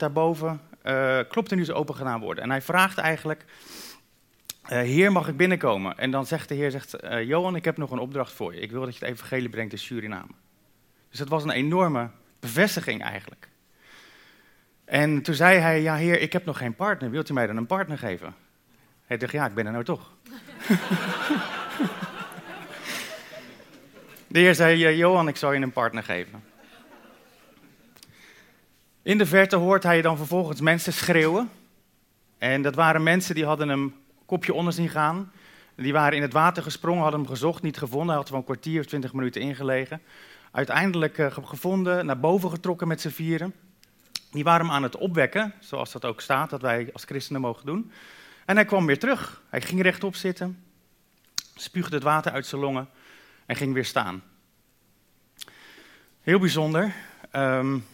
daarboven uh, klopt er nu zo open gedaan worden. En hij vraagt eigenlijk, uh, Heer, mag ik binnenkomen? En dan zegt de Heer, zegt, uh, Johan, ik heb nog een opdracht voor je. Ik wil dat je het evangelie brengt in Suriname. Dus dat was een enorme bevestiging eigenlijk. En toen zei hij, ja Heer, ik heb nog geen partner. Wilt u mij dan een partner geven? Hij dacht, ja, ik ben er nou toch. de Heer zei, Johan, ik zal je een partner geven. In de verte hoort hij dan vervolgens mensen schreeuwen. En dat waren mensen die hadden hem kopje onder zien gaan. Die waren in het water gesprongen, hadden hem gezocht, niet gevonden. Hij had wel een kwartier of twintig minuten ingelegen. Uiteindelijk uh, gevonden, naar boven getrokken met z'n vieren. Die waren hem aan het opwekken, zoals dat ook staat, dat wij als christenen mogen doen. En hij kwam weer terug. Hij ging rechtop zitten, spuugde het water uit zijn longen en ging weer staan. Heel bijzonder. Um,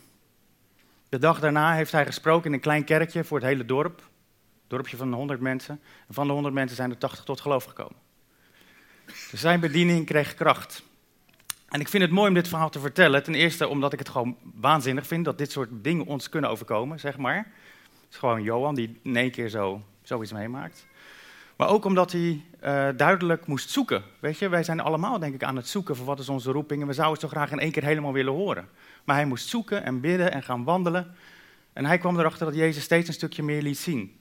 de dag daarna heeft hij gesproken in een klein kerkje voor het hele dorp. Een dorpje van 100 mensen. En van de 100 mensen zijn er 80 tot geloof gekomen. Dus zijn bediening kreeg kracht. En ik vind het mooi om dit verhaal te vertellen. Ten eerste omdat ik het gewoon waanzinnig vind dat dit soort dingen ons kunnen overkomen, zeg maar. Het is gewoon Johan die in één keer zo, zoiets meemaakt. Maar ook omdat hij uh, duidelijk moest zoeken. Weet je, wij zijn allemaal denk ik aan het zoeken voor wat is onze roeping. En we zouden het zo graag in één keer helemaal willen horen. Maar hij moest zoeken en bidden en gaan wandelen. En hij kwam erachter dat Jezus steeds een stukje meer liet zien.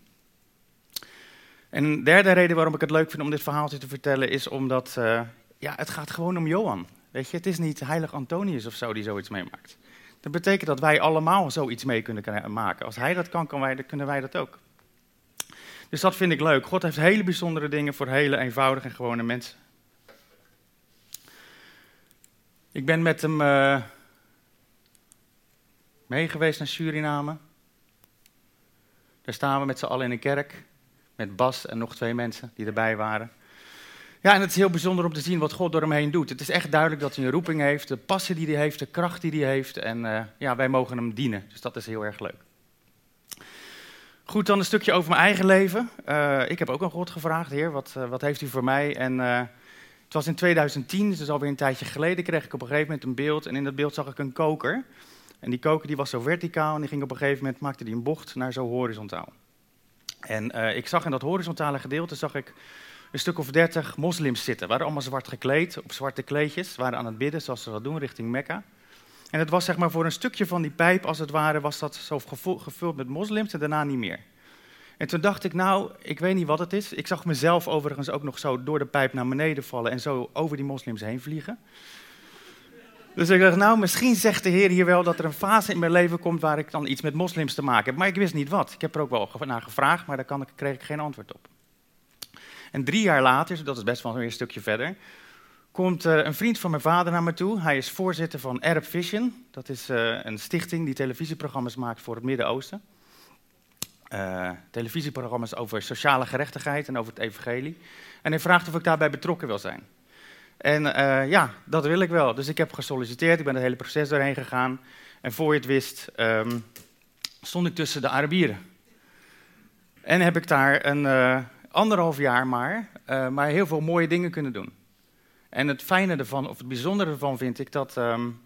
En een derde reden waarom ik het leuk vind om dit verhaaltje te vertellen is omdat uh, ja, het gaat gewoon om Johan. Weet je, het is niet heilig Antonius of zo die zoiets meemaakt. Dat betekent dat wij allemaal zoiets mee kunnen maken. Als hij dat kan, kan wij, kunnen wij dat ook. Dus dat vind ik leuk. God heeft hele bijzondere dingen voor hele eenvoudige en gewone mensen. Ik ben met hem uh, meegeweest naar Suriname. Daar staan we met z'n allen in een kerk. Met Bas en nog twee mensen die erbij waren. Ja, en het is heel bijzonder om te zien wat God door hem heen doet. Het is echt duidelijk dat hij een roeping heeft, de passie die hij heeft, de kracht die hij heeft. En uh, ja, wij mogen hem dienen. Dus dat is heel erg leuk. Goed, dan een stukje over mijn eigen leven. Uh, ik heb ook aan God gevraagd, Heer, wat, uh, wat heeft u voor mij? En het was in 2010, dus alweer een tijdje geleden, kreeg ik op een gegeven moment een beeld. En in dat beeld zag ik een koker. En die koker die was zo verticaal en die ging op een gegeven moment, maakte die een bocht naar zo horizontaal. En ik zag in dat horizontale gedeelte, zag ik een stuk of dertig moslims zitten. waren allemaal zwart gekleed, op zwarte kleedjes, waren aan het bidden, zoals ze dat doen, richting Mekka. En het was zeg maar voor een stukje van die pijp, als het ware, was dat zo gevuld met moslims en daarna niet meer. En toen dacht ik, nou, ik weet niet wat het is. Ik zag mezelf overigens ook nog zo door de pijp naar beneden vallen en zo over die moslims heen vliegen. Dus ik dacht, nou, misschien zegt de Heer hier wel dat er een fase in mijn leven komt waar ik dan iets met moslims te maken heb. Maar ik wist niet wat. Ik heb er ook wel naar gevraagd, maar daar kreeg ik geen antwoord op. En drie jaar later, dat is best wel weer een stukje verder, komt uh, een vriend van mijn vader naar me toe. Hij is voorzitter van Arab Vision. Dat is uh, een stichting die televisieprogramma's maakt voor het Midden-Oosten. Uh, televisieprogramma's over sociale gerechtigheid en over het evangelie. En hij vraagt of ik daarbij betrokken wil zijn. En ja, dat wil ik wel. Dus ik heb gesolliciteerd, ik ben het hele proces doorheen gegaan. En voor je het wist, um, stond ik tussen de Arabieren. En heb ik daar een anderhalf jaar maar, maar heel veel mooie dingen kunnen doen. En het fijne ervan, of het bijzondere ervan vind ik dat, um,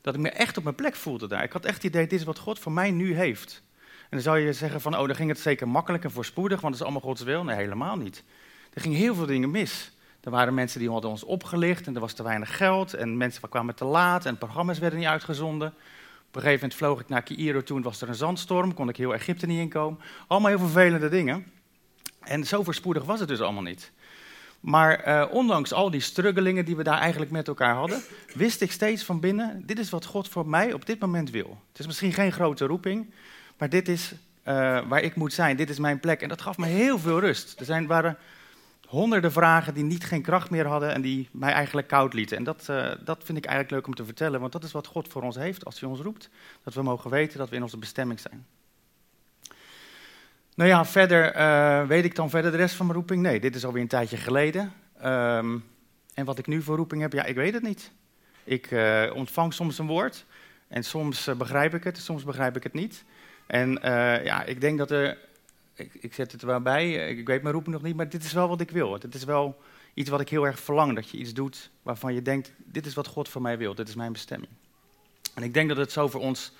dat ik me echt op mijn plek voelde daar. Ik had echt het idee, dit is wat God voor mij nu heeft. En dan zou je zeggen van, oh, dan ging het zeker makkelijk en voorspoedig, want het is allemaal Gods wil. Nee, helemaal niet. Er gingen heel veel dingen mis. Er waren mensen die hadden ons opgelicht en er was te weinig geld. En mensen kwamen te laat en programma's werden niet uitgezonden. Op een gegeven moment vloog ik naar Cairo toen was er een zandstorm, kon ik heel Egypte niet inkomen. Allemaal heel vervelende dingen. En zo voorspoedig was het dus allemaal niet. Maar uh, ondanks al die struggelingen die we daar eigenlijk met elkaar hadden, wist ik steeds van binnen, dit is wat God voor mij op dit moment wil. Het is misschien geen grote roeping, maar dit is uh, waar ik moet zijn, dit is mijn plek. En dat gaf me heel veel rust. Er zijn, waren honderden vragen die niet geen kracht meer hadden en die mij eigenlijk koud lieten. En dat, uh, dat vind ik eigenlijk leuk om te vertellen, want dat is wat God voor ons heeft als hij ons roept. Dat we mogen weten dat we in onze bestemming zijn. Nou ja, verder uh, weet ik dan verder de rest van mijn roeping? Nee, dit is alweer een tijdje geleden. Um, en wat ik nu voor roeping heb, ja, ik weet het niet. Ik uh, ontvang soms een woord en soms begrijp ik het, soms begrijp ik het niet. En ja, ik denk dat er, ik, ik, zet het er wel bij, ik weet mijn roeping nog niet, maar dit is wel wat ik wil. Het is wel iets wat ik heel erg verlang, dat je iets doet waarvan je denkt, dit is wat God voor mij wil, dit is mijn bestemming. En ik denk dat het zo voor ons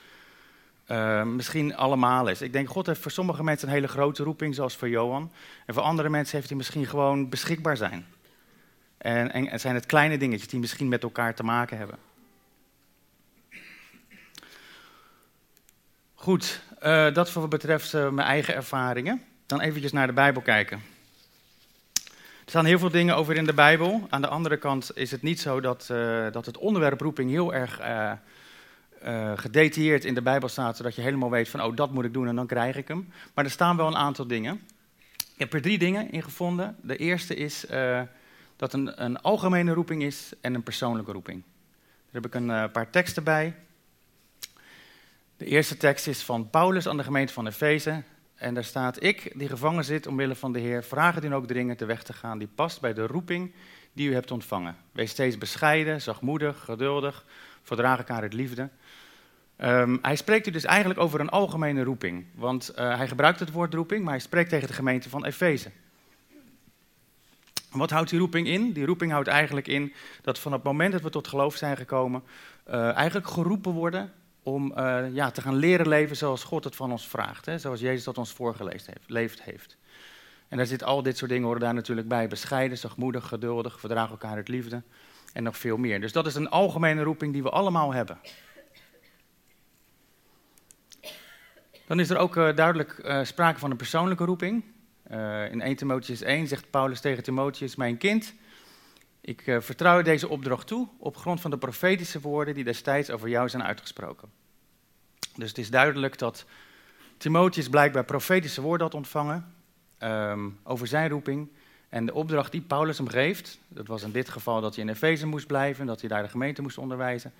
uh, misschien allemaal is. Ik denk, God heeft voor sommige mensen een hele grote roeping, zoals voor Johan. En voor andere mensen heeft hij misschien gewoon beschikbaar zijn. En, en zijn het kleine dingetjes die misschien met elkaar te maken hebben. Goed, uh, dat voor wat betreft uh, mijn eigen ervaringen. Dan eventjes naar de Bijbel kijken. Er staan heel veel dingen over in de Bijbel. Aan de andere kant is het niet zo dat, uh, dat het onderwerp roeping heel erg gedetailleerd in de Bijbel staat, zodat je helemaal weet van, oh, dat moet ik doen en dan krijg ik hem. Maar er staan wel een aantal dingen. Ik heb er drie dingen in gevonden. De eerste is dat een, een algemene roeping is en een persoonlijke roeping. Daar heb ik een paar teksten bij. De eerste tekst is van Paulus aan de gemeente van Efeze. En daar staat: Ik, die gevangen zit omwille van de Heer, vraag u ook dringend de weg te gaan die past bij de roeping die u hebt ontvangen. Wees steeds bescheiden, zachtmoedig, geduldig, verdraag elkaar het liefde. Um, hij spreekt u dus eigenlijk over een algemene roeping. Want uh, hij gebruikt het woord roeping, maar hij spreekt tegen de gemeente van Efeze. Wat houdt die roeping in? Die roeping houdt eigenlijk in dat van het moment dat we tot geloof zijn gekomen, uh, eigenlijk geroepen worden om uh, ja, te gaan leren leven zoals God het van ons vraagt. Hè? Zoals Jezus dat ons voorgeleefd heeft. En daar zit al dit soort dingen horen daar natuurlijk bij. Bescheiden, zachtmoedig, geduldig, verdragen elkaar het liefde. En nog veel meer. Dus dat is een algemene roeping die we allemaal hebben. Dan is er ook uh, duidelijk uh, sprake van een persoonlijke roeping. in 1 Timotheus 1 zegt Paulus tegen Timotheus, mijn kind... Ik uh, vertrouw deze opdracht toe op grond van de profetische woorden die destijds over jou zijn uitgesproken. Dus het is duidelijk dat Timotheus blijkbaar profetische woorden had ontvangen um, over zijn roeping. En de opdracht die Paulus hem geeft, dat was in dit geval dat hij in Efeze moest blijven, dat hij daar de gemeente moest onderwijzen.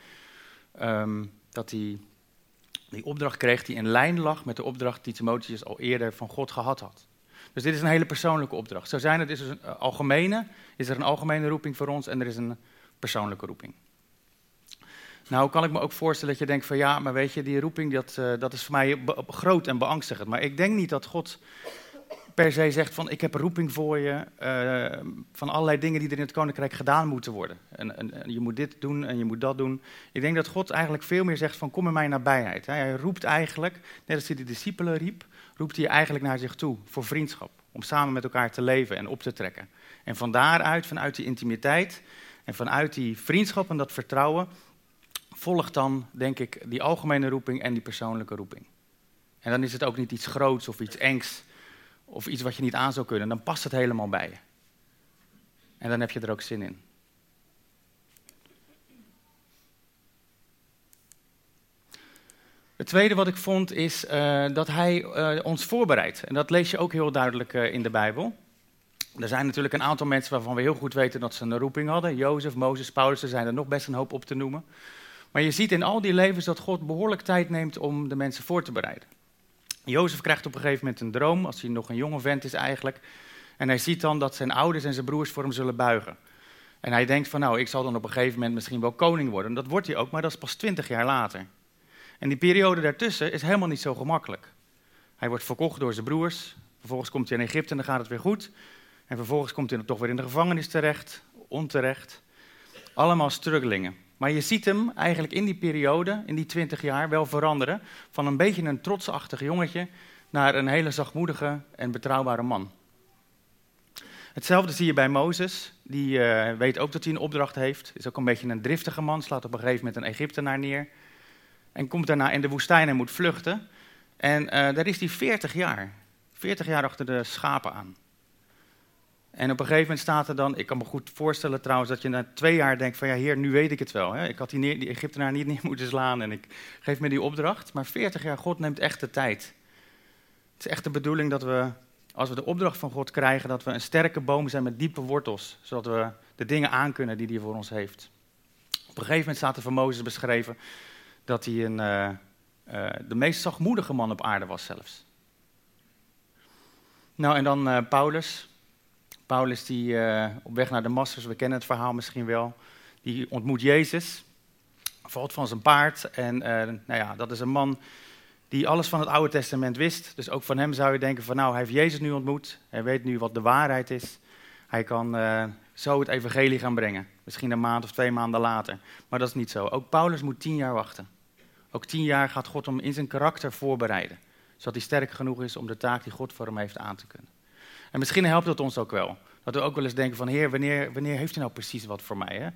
Um, dat hij die opdracht kreeg die in lijn lag met de opdracht die Timotheus al eerder van God gehad had. Dus dit is een hele persoonlijke opdracht. Zo zijn het is dus een algemene, is er een algemene roeping voor ons en er is een persoonlijke roeping. Nou kan ik me ook voorstellen dat je denkt van ja, maar weet je, die roeping dat, uh, dat is voor mij groot en beangstigend. Maar ik denk niet dat God per se zegt van ik heb een roeping voor je, uh, van allerlei dingen die er in het koninkrijk gedaan moeten worden. En, en, en, je moet dit doen en je moet dat doen. Ik denk dat God eigenlijk veel meer zegt van kom in mijn nabijheid. Hij roept eigenlijk, net als hij de discipelen riep, roept hij eigenlijk naar zich toe voor vriendschap. Om samen met elkaar te leven en op te trekken. En van daaruit, vanuit die intimiteit en vanuit die vriendschap en dat vertrouwen, volgt dan, denk ik, die algemene roeping en die persoonlijke roeping. En dan is het ook niet iets groots of iets engs of iets wat je niet aan zou kunnen. Dan past het helemaal bij je. En dan heb je er ook zin in. Het tweede wat ik vond is uh, dat hij uh, ons voorbereidt. En dat lees je ook heel duidelijk uh, in de Bijbel. Er zijn natuurlijk een aantal mensen waarvan we heel goed weten dat ze een roeping hadden. Jozef, Mozes, Paulus, er zijn er nog best een hoop op te noemen. Maar je ziet in al die levens dat God behoorlijk tijd neemt om de mensen voor te bereiden. Jozef krijgt op een gegeven moment een droom, als hij nog een jonge vent is eigenlijk. En hij ziet dan dat zijn ouders en zijn broers voor hem zullen buigen. En hij denkt van nou, ik zal dan op een gegeven moment misschien wel koning worden. En dat wordt hij ook, maar dat is pas twintig jaar later. En die periode daartussen is helemaal niet zo gemakkelijk. Hij wordt verkocht door zijn broers. Vervolgens komt hij in Egypte en dan gaat het weer goed. En vervolgens komt hij toch weer in de gevangenis terecht, onterecht. Allemaal struggelingen. Maar je ziet hem eigenlijk in die periode, in die twintig jaar, wel veranderen. Van een beetje een trotsachtig jongetje naar een hele zachtmoedige en betrouwbare man. Hetzelfde zie je bij Mozes. Die uh, weet ook dat hij een opdracht heeft. Is ook een beetje een driftige man. Slaat op een gegeven moment een Egyptenaar neer. En komt daarna in de woestijn en moet vluchten. En uh, daar is hij 40 jaar. 40 jaar achter de schapen aan. En op een gegeven moment staat er dan, ik kan me goed voorstellen trouwens, dat je na twee jaar denkt van ja, heer, nu weet ik het wel. Hè? Ik had die, Egyptenaar niet neer moeten slaan en ik geef me die opdracht. Maar 40 jaar, God neemt echt de tijd. Het is echt de bedoeling dat we, als we de opdracht van God krijgen, dat we een sterke boom zijn met diepe wortels. Zodat we de dingen aankunnen die hij voor ons heeft. Op een gegeven moment staat er van Mozes beschreven dat hij een, uh, uh, de meest zachtmoedige man op aarde was zelfs. Nou, en dan uh, Paulus. Paulus die op weg naar Damascus, we kennen het verhaal misschien wel, die ontmoet Jezus, valt van zijn paard en nou ja, dat is een man die alles van het Oude Testament wist. Dus ook van hem zou je denken van nou, hij heeft Jezus nu ontmoet, hij weet nu wat de waarheid is. Hij kan zo het evangelie gaan brengen, misschien een maand of twee maanden later. Maar dat is niet zo. Ook Paulus moet tien jaar wachten Ook tien jaar gaat God hem in zijn karakter voorbereiden. Zodat hij sterk genoeg is om de taak die God voor hem heeft aan te kunnen. En misschien helpt dat ons ook wel. Dat we ook wel eens denken van, Heer, wanneer, wanneer heeft u nou precies wat voor mij?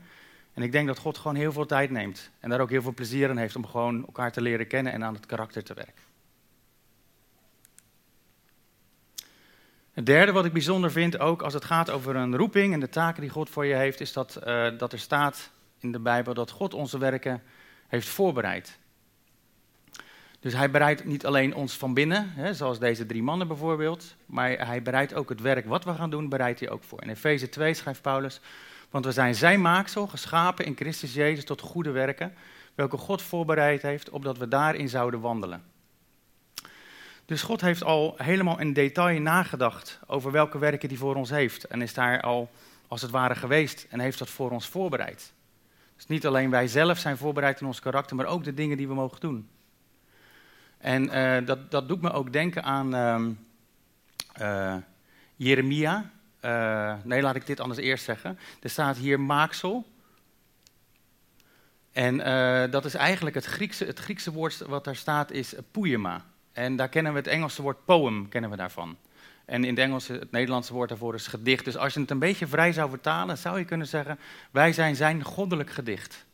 En ik denk dat God gewoon heel veel tijd neemt. En daar ook heel veel plezier in heeft om gewoon elkaar te leren kennen en aan het karakter te werken. Het derde wat ik bijzonder vind, ook als het gaat over een roeping en de taken die God voor je heeft, is dat, uh, dat er staat in de Bijbel dat God onze werken heeft voorbereid. Dus hij bereidt niet alleen ons van binnen, hè, zoals deze drie mannen bijvoorbeeld, maar hij bereidt ook het werk wat we gaan doen, bereidt hij ook voor. In Efeze 2 schrijft Paulus, want we zijn zijn maaksel, geschapen in Christus Jezus tot goede werken, welke God voorbereid heeft, opdat we daarin zouden wandelen. Dus God heeft al helemaal in detail nagedacht over welke werken hij voor ons heeft. En is daar al als het ware geweest en heeft dat voor ons voorbereid. Dus niet alleen wij zelf zijn voorbereid in ons karakter, maar ook de dingen die we mogen doen. En uh, dat, dat doet me ook denken aan uh, Jeremia. Uh, nee, laat ik dit anders eerst zeggen. Er staat hier maaksel. En dat is eigenlijk het Griekse, het Griekse woord wat daar staat is poema. En daar kennen we het Engelse woord poem, kennen we daarvan. En in het Engels, het Nederlandse woord daarvoor is gedicht. Dus als je het een beetje vrij zou vertalen, zou je kunnen zeggen, wij zijn zijn goddelijk gedicht.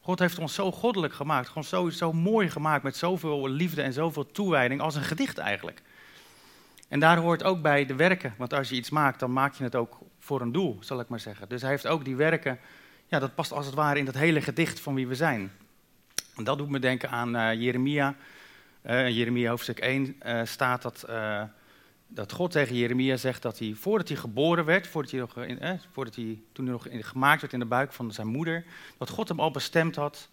God heeft ons zo goddelijk gemaakt, gewoon zo, zo mooi gemaakt, met zoveel liefde en zoveel toewijding, als een gedicht eigenlijk. En daar hoort ook bij de werken, want als je iets maakt, dan maak je het ook voor een doel, zal ik maar zeggen. Dus hij heeft ook die werken, ja, dat past als het ware in dat hele gedicht van wie we zijn. En dat doet me denken aan uh, Jeremia, uh, in Jeremia hoofdstuk 1 uh, eh, staat dat, dat God tegen Jeremia zegt dat hij, voordat hij geboren werd, voordat hij nog in, voordat hij, toen nog gemaakt werd in de buik van zijn moeder, dat God hem al bestemd had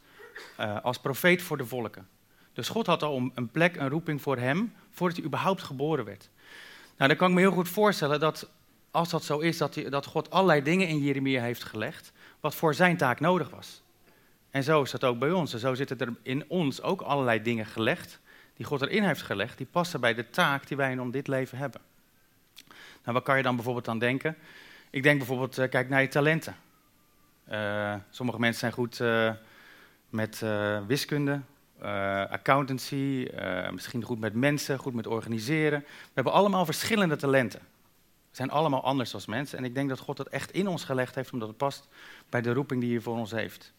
als profeet voor de volken. Dus God had al een plek, een roeping voor hem, voordat hij überhaupt geboren werd. Nou, dan kan ik me heel goed voorstellen dat als dat zo is, dat, dat God allerlei dingen in Jeremia heeft gelegd, wat voor zijn taak nodig was. En zo is dat ook bij ons. En zo zitten er in ons ook allerlei dingen gelegd die God erin heeft gelegd, die passen bij de taak die wij in dit leven hebben. Nou, wat kan je dan bijvoorbeeld aan denken? Ik denk bijvoorbeeld, uh, kijk naar je talenten. Uh, sommige mensen zijn goed uh, met wiskunde, accountancy, misschien goed met mensen, goed met organiseren. We hebben allemaal verschillende talenten. We zijn allemaal anders als mensen. En ik denk dat God dat echt in ons gelegd heeft, omdat het past bij de roeping die hij voor ons heeft.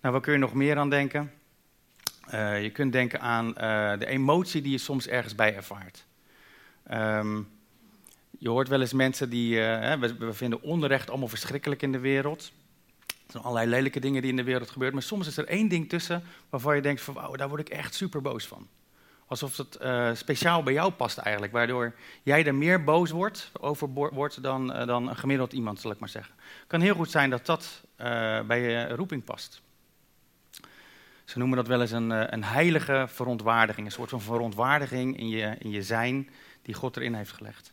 Nou, wat kun je nog meer aan denken? Uh, je kunt denken aan uh, de emotie die je soms ergens bij ervaart. Um, je hoort wel eens mensen die. Uh, we, we, vinden onrecht allemaal verschrikkelijk in de wereld. Er zijn allerlei lelijke dingen die in de wereld gebeuren. Maar soms is er één ding tussen waarvan je denkt: van, wauw, daar word ik echt super boos van. Alsof het speciaal bij jou past eigenlijk. Waardoor jij er meer boos wordt, over wordt dan, dan een gemiddeld iemand, zal ik maar zeggen. Het kan heel goed zijn dat dat bij je roeping past. Ze noemen dat wel eens een, eh, een heilige verontwaardiging. Een soort van verontwaardiging in je, in je zijn die God erin heeft gelegd.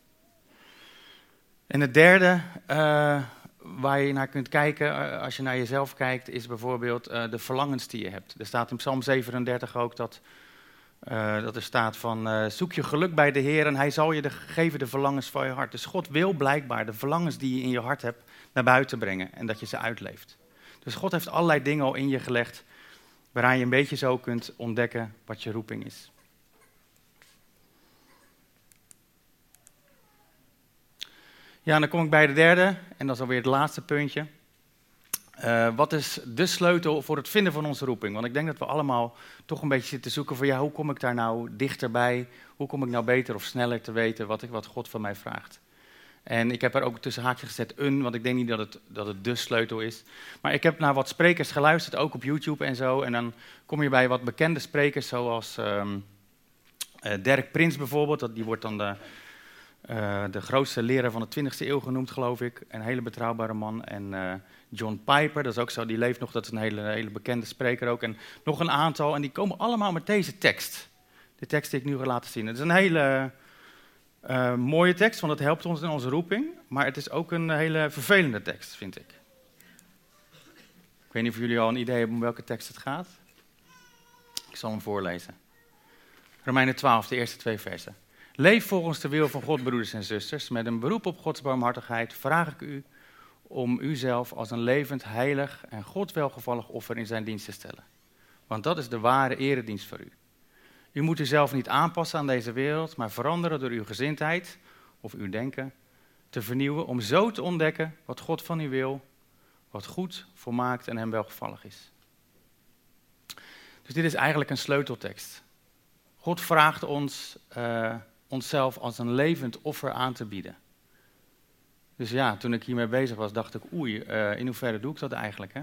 En het derde uh, waar je naar kunt kijken uh, als je naar jezelf kijkt, is bijvoorbeeld de verlangens die je hebt. Er staat in Psalm 37 ook dat, dat er staat van zoek je geluk bij de Heer en hij zal je de, geven de verlangens van je hart. Dus God wil blijkbaar de verlangens die je in je hart hebt naar buiten brengen en dat je ze uitleeft. Dus God heeft allerlei dingen al in je gelegd waaraan je een beetje zo kunt ontdekken wat je roeping is. Ja, dan kom ik bij de derde, en dat is alweer het laatste puntje. Uh, wat is de sleutel voor het vinden van onze roeping? Want ik denk dat we allemaal toch een beetje zitten zoeken van ja, hoe kom ik daar nou dichterbij? Hoe kom ik nou beter of sneller te weten wat, ik, wat God van mij vraagt? En ik heb er ook tussen haakjes gezet een, want ik denk niet dat het, dat het de sleutel is. Maar ik heb naar wat sprekers geluisterd, ook op YouTube en zo. En dan kom je bij wat bekende sprekers, zoals um, uh, Dirk Prins bijvoorbeeld. Dat, die wordt dan de, uh, de grootste leraar van de 20e eeuw genoemd, geloof ik. Een hele betrouwbare man. En uh, John Piper, dat is ook zo, die leeft nog, dat is een hele, hele bekende spreker ook. En nog een aantal, en die komen allemaal met deze tekst. De tekst die ik nu ga laten zien. Het is een hele uh, mooie tekst, want het helpt ons in onze roeping. Maar het is ook een hele vervelende tekst, vind ik. Ik weet niet of jullie al een idee hebben om welke tekst het gaat. Ik zal hem voorlezen. Romeinen 12, de eerste twee versen. Leef volgens de wil van God, broeders en zusters. Met een beroep op Gods barmhartigheid vraag ik u om uzelf als een levend, heilig en God welgevallig offer in zijn dienst te stellen. Want dat is de ware eredienst voor u. U moet uzelf niet aanpassen aan deze wereld, maar veranderen door uw gezindheid of uw denken te vernieuwen om zo te ontdekken wat God van u wil, wat goed, volmaakt en hem welgevallig is. Dus dit is eigenlijk een sleuteltekst. God vraagt ons uh, onszelf als een levend offer aan te bieden. Dus ja, toen ik hiermee bezig was, dacht ik, oei, uh, in hoeverre doe ik dat eigenlijk? Hè?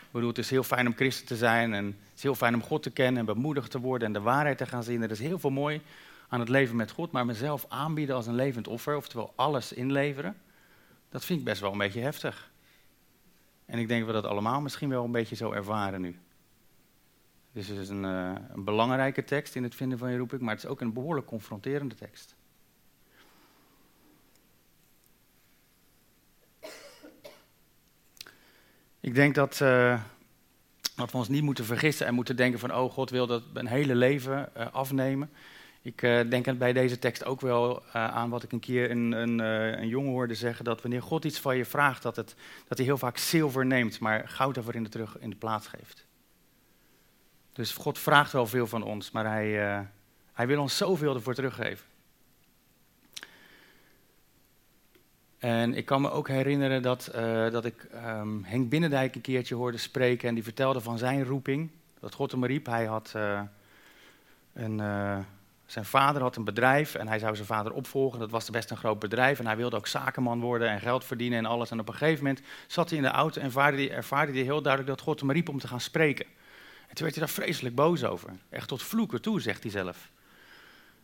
Ik bedoel, het is heel fijn om christen te zijn en het is heel fijn om God te kennen en bemoedigd te worden en de waarheid te gaan zien. Er is heel veel mooi aan het leven met God, maar mezelf aanbieden als een levend offer, oftewel alles inleveren, dat vind ik best wel een beetje heftig. En ik denk dat we dat allemaal misschien wel een beetje zo ervaren nu. Dus het is een, uh, een belangrijke tekst in het vinden van je roeping, maar het is ook een behoorlijk confronterende tekst. Ik denk dat, uh, dat we ons niet moeten vergissen en moeten denken van, oh God wil dat een hele leven uh, afnemen. Ik uh, denk bij deze tekst ook wel aan wat ik een keer een, een, een, jongen hoorde zeggen, dat wanneer God iets van je vraagt, dat, het, dat hij heel vaak zilver neemt, maar goud daarvoor in de, terug in de plaats geeft. Dus God vraagt wel veel van ons, maar hij, hij wil ons zoveel ervoor teruggeven. En ik kan me ook herinneren dat, uh, dat ik um, Henk Binnendijk een keertje hoorde spreken en die vertelde van zijn roeping. Dat God hem riep. Hij had uh, een, uh, zijn vader had een bedrijf en hij zou zijn vader opvolgen. Dat was best een groot bedrijf en hij wilde ook zakenman worden en geld verdienen en alles. En op een gegeven moment zat hij in de auto en ervaarde hij, ervaarde hij heel duidelijk dat God hem riep om te gaan spreken. En toen werd hij daar vreselijk boos over. Echt tot vloeken toe, zegt hij zelf.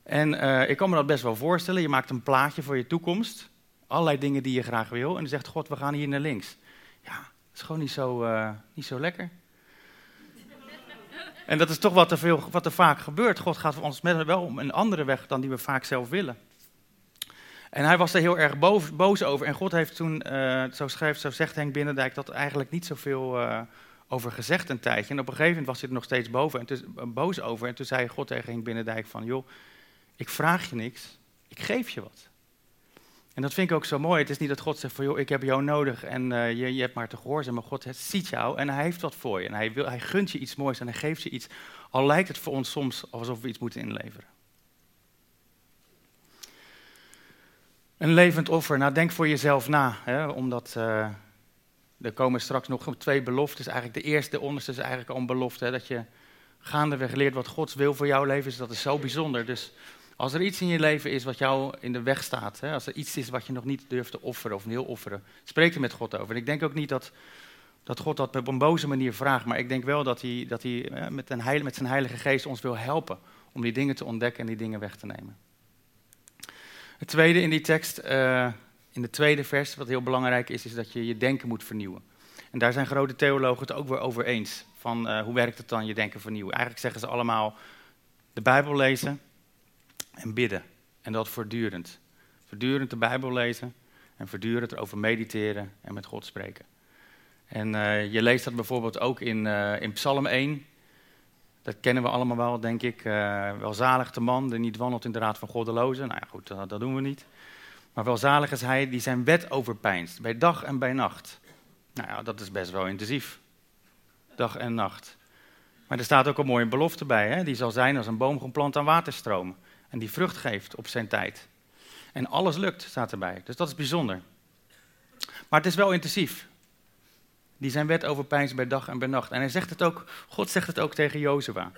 En ik kan me dat best wel voorstellen. Je maakt een plaatje voor je toekomst allerlei dingen die je graag wil. En dan zegt God, we gaan hier naar links. Ja, dat is gewoon niet zo, uh, niet zo lekker. En dat is toch wat er, veel, wat er vaak gebeurt. God gaat voor ons met wel om een andere weg dan die we vaak zelf willen. En hij was er heel erg boos, boos over. En God heeft toen, uh, zo schrijft, zo zegt Henk Binnendijk, dat eigenlijk niet zoveel uh, over gezegd een tijdje. En op een gegeven moment was hij er nog steeds boven en boos over. En toen zei God tegen Henk Binnendijk van, joh, ik vraag je niks, ik geef je wat. En dat vind ik ook zo mooi. Het is niet dat God zegt van, joh, ik heb jou nodig en uh, je, je hebt maar te gehoorzamen. Maar God ziet jou en hij heeft wat voor je. En hij, wil, hij gunt je iets moois en hij geeft je iets. Al lijkt het voor ons soms alsof we iets moeten inleveren. Een levend offer. Nou, denk voor jezelf na. Hè, omdat uh, er komen straks nog twee beloftes. Eigenlijk de eerste, de onderste is eigenlijk al een belofte. Hè, dat je gaandeweg leert wat Gods wil voor jouw leven is. Dat is zo bijzonder. Dus als er iets in je leven is wat jou in de weg staat, hè, als er iets is wat je nog niet durft te offeren of wil offeren, spreek er met God over. En ik denk ook niet dat, dat God dat op een boze manier vraagt, maar ik denk wel dat hij, dat hij met, met zijn Heilige Geest ons wil helpen om die dingen te ontdekken en die dingen weg te nemen. Het tweede in die tekst, uh, in de tweede vers, wat heel belangrijk is, is dat je je denken moet vernieuwen. En daar zijn grote theologen het ook weer over eens. Van uh, hoe werkt het dan, je denken vernieuwen? Eigenlijk zeggen ze allemaal de Bijbel lezen, en bidden. En dat voortdurend. Voortdurend de Bijbel lezen en voortdurend erover mediteren en met God spreken. En uh, je leest dat bijvoorbeeld ook in, uh, in Psalm 1. Dat kennen we allemaal wel, denk ik. Uh, welzalig de man die niet wandelt in de raad van goddelozen. Nou ja, goed, dat, dat doen we niet. Maar welzalig is hij die zijn wet overpijnst, bij dag en bij nacht. Nou ja, dat is best wel intensief. Dag en nacht. Maar er staat ook een mooie belofte bij. Hè? Die zal zijn als een boom geplant aan waterstromen. En die vrucht geeft op zijn tijd. En alles lukt, staat erbij. Dus dat is bijzonder. Maar het is wel intensief. Die zijn wet overpijnst bij dag en bij nacht. En hij zegt het ook, God zegt het ook tegen Jozua.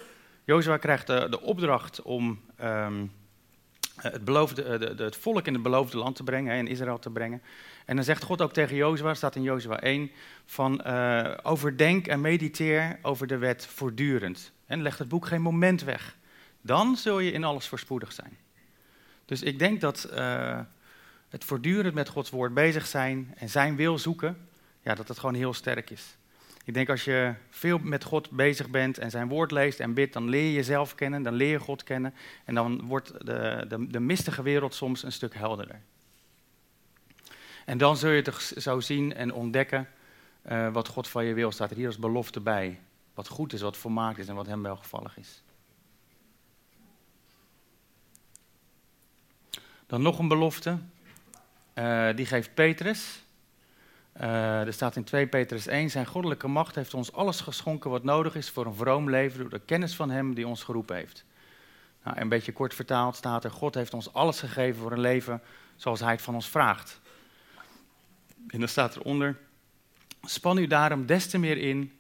Jozua krijgt de, de, opdracht om um, het, beloofde, de, het volk in het beloofde land te brengen, in Israël te brengen. En dan zegt God ook tegen Jozua, staat in Jozua 1, van uh, overdenk en mediteer over de wet voortdurend. En leg het boek geen moment weg. Dan zul je in alles voorspoedig zijn. Dus ik denk dat uh, het voortdurend met Gods woord bezig zijn en zijn wil zoeken, ja, dat het gewoon heel sterk is. Ik denk als je veel met God bezig bent en zijn woord leest en bidt, dan leer je jezelf kennen, dan leer je God kennen en dan wordt de, de, de mistige wereld soms een stuk helderder. En dan zul je toch zo zien en ontdekken uh, wat God van je wil. Staat er hier als belofte bij. Wat goed is, wat volmaakt is en wat hem welgevallig is. Dan nog een belofte. Uh, die geeft Petrus. Uh, er staat in 2 Petrus 1, zijn goddelijke macht heeft ons alles geschonken wat nodig is voor een vroom leven door de kennis van hem die ons geroepen heeft. Nou, een beetje kort vertaald staat er, God heeft ons alles gegeven voor een leven zoals hij het van ons vraagt. En dan staat eronder, span u daarom des te meer in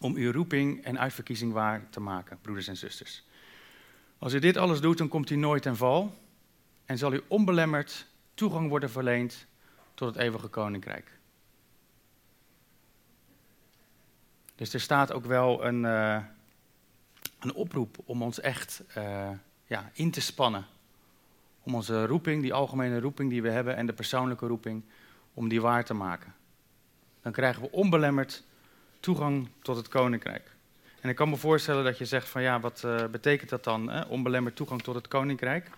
om uw roeping en uitverkiezing waar te maken, broeders en zusters. Als u dit alles doet, dan komt u nooit ten val en zal u onbelemmerd toegang worden verleend tot het eeuwige koninkrijk. Dus er staat ook wel een, uh, een oproep om ons echt uh, ja, in te spannen. Om onze roeping, die algemene roeping die we hebben en de persoonlijke roeping, om die waar te maken. Dan krijgen we onbelemmerd toegang tot het koninkrijk. En ik kan me voorstellen dat je zegt van ja, wat uh, betekent dat dan, hè? onbelemmerd toegang tot het koninkrijk?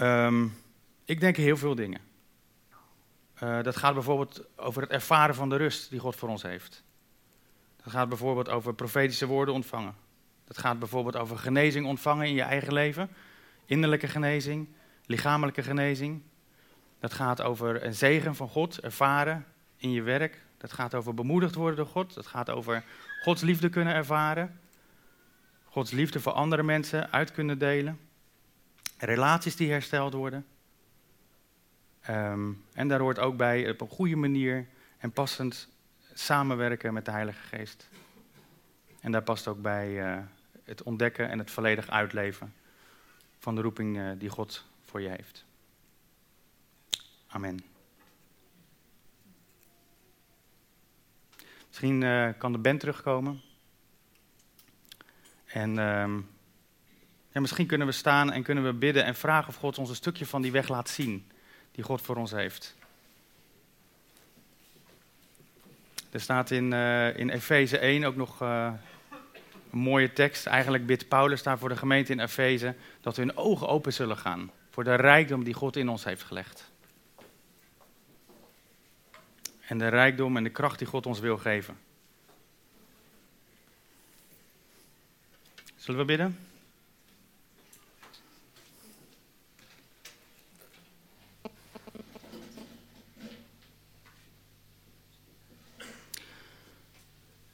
Um, ik denk heel veel dingen. Uh, dat gaat bijvoorbeeld over het ervaren van de rust die God voor ons heeft. Dat gaat bijvoorbeeld over profetische woorden ontvangen. Dat gaat bijvoorbeeld over genezing ontvangen in je eigen leven. Innerlijke genezing, lichamelijke genezing. Dat gaat over een zegen van God ervaren in je werk. Dat gaat over bemoedigd worden door God. Dat gaat over Gods liefde kunnen ervaren. Gods liefde voor andere mensen uit kunnen delen. Relaties die hersteld worden. Um, en daar hoort ook bij op een goede manier en passend samenwerken met de Heilige Geest. En daar past ook bij uh, het ontdekken en het volledig uitleven van de roeping uh, die God voor je heeft. Amen. Misschien uh, kan de band terugkomen. En ja, misschien kunnen we staan en kunnen we bidden en vragen of God ons een stukje van die weg laat zien die God voor ons heeft. Er staat in, uh, in Efeze 1 ook nog uh, een mooie tekst. Eigenlijk bidt Paulus daar voor de gemeente in Efeze dat hun ogen open zullen gaan voor de rijkdom die God in ons heeft gelegd. En de rijkdom en de kracht die God ons wil geven. Zullen we bidden?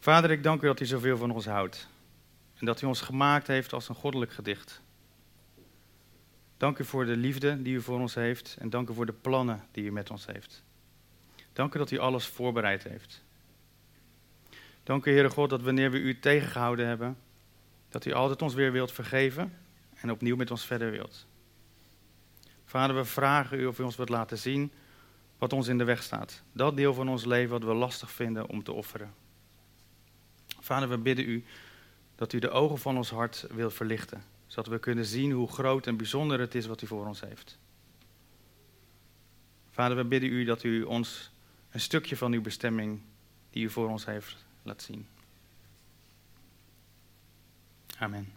Vader, ik dank u dat u zoveel van ons houdt. En dat u ons gemaakt heeft als een goddelijk gedicht. Dank u voor de liefde die u voor ons heeft. En dank u voor de plannen die u met ons heeft. Dank u dat u alles voorbereid heeft. Dank u, Heere God, dat wanneer we u tegengehouden hebben, dat u altijd ons weer wilt vergeven en opnieuw met ons verder wilt. Vader, we vragen u of u ons wilt laten zien wat ons in de weg staat. Dat deel van ons leven wat we lastig vinden om te offeren. Vader, we bidden u dat u de ogen van ons hart wilt verlichten, zodat we kunnen zien hoe groot en bijzonder het is wat u voor ons heeft. Vader, we bidden u dat u ons een stukje van uw bestemming die u voor ons heeft laat zien. Amen.